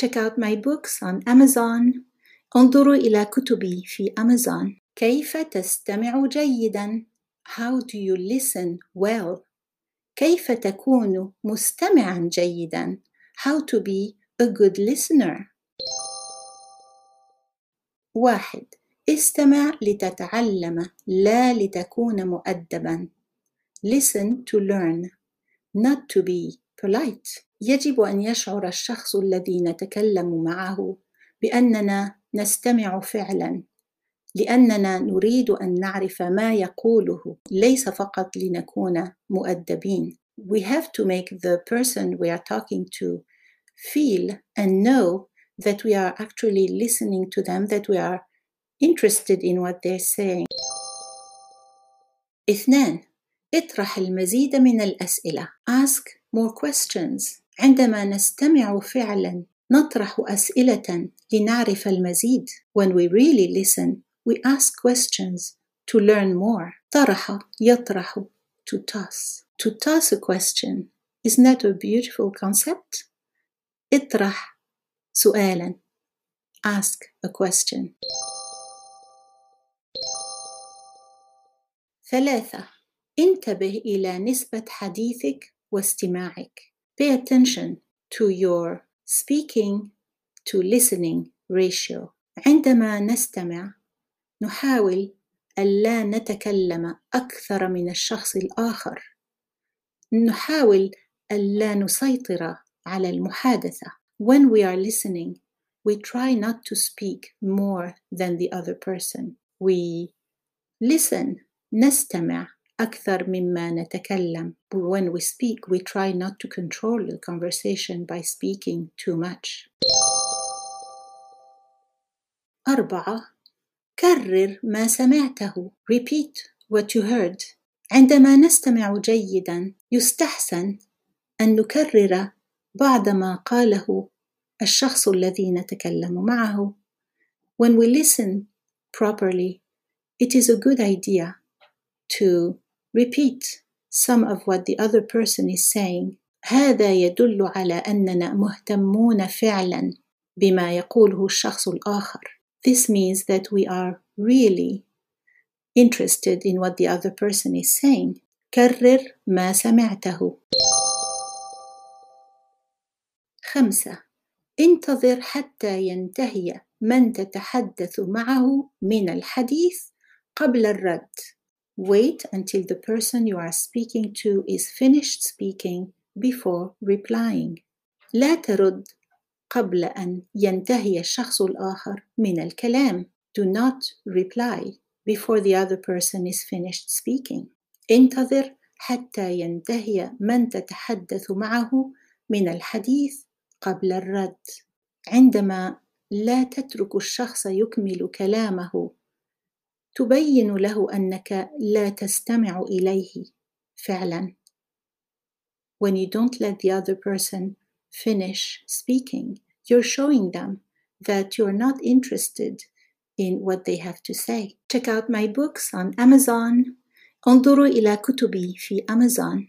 Check out my books on Amazon. انظروا إلى كتبي في أمازون. كيف تستمع جيدا؟ How do you listen well? كيف تكون مستمعا جيدا؟ How to be a good listener. واحد استمع لتتعلم لا لتكون مؤدبا. Listen to learn, not to be polite. يجب أن يشعر الشخص الذي نتكلم معه بأننا نستمع فعلا لأننا نريد أن نعرف ما يقوله ليس فقط لنكون مؤدبين. We have to make the person we are talking to feel and know that we are actually listening to them, that we are interested in what they're saying. اثنان اطرح المزيد من الأسئلة. Ask more questions. عندما نستمع فعلا نطرح أسئلة لنعرف المزيد. When we really listen, we ask questions to learn more. طرح يطرح to toss. To toss a question is not a beautiful concept. اطرح سؤالا. Ask a question. ثلاثة انتبه إلى نسبة حديثك واستماعك. Pay attention to your speaking to listening ratio. عندما نستمع نحاول ألا نتكلم أكثر من الشخص الآخر. نحاول ألا نسيطر على المحادثة. When we are listening, we try not to speak more than the other person. We listen, نستمع أكثر مما نتكلم. When we speak, we try not to control the conversation by speaking too much. أربعة كرر ما سمعته. Repeat what you heard. عندما نستمع جيدا يستحسن أن نكرر بعض ما قاله الشخص الذي نتكلم معه. When we listen properly, it is a good idea to repeat some of what the other person is saying. هذا يدل على أننا مهتمون فعلا بما يقوله الشخص الآخر. This means that we are really interested in what the other person is saying. كرر ما سمعته. خمسة انتظر حتى ينتهي من تتحدث معه من الحديث قبل الرد. Wait until the person you are speaking to is finished speaking before replying. لا ترد قبل أن ينتهي الشخص الآخر من الكلام. Do not reply before the other person is finished speaking. انتظر حتى ينتهي من تتحدث معه من الحديث قبل الرد. عندما لا تترك الشخص يكمل كلامه تبين له انك لا تستمع اليه فعلا when you don't let the other person finish speaking you're showing them that you're not interested in what they have to say check out my books on amazon انظروا الى كتبي في امازون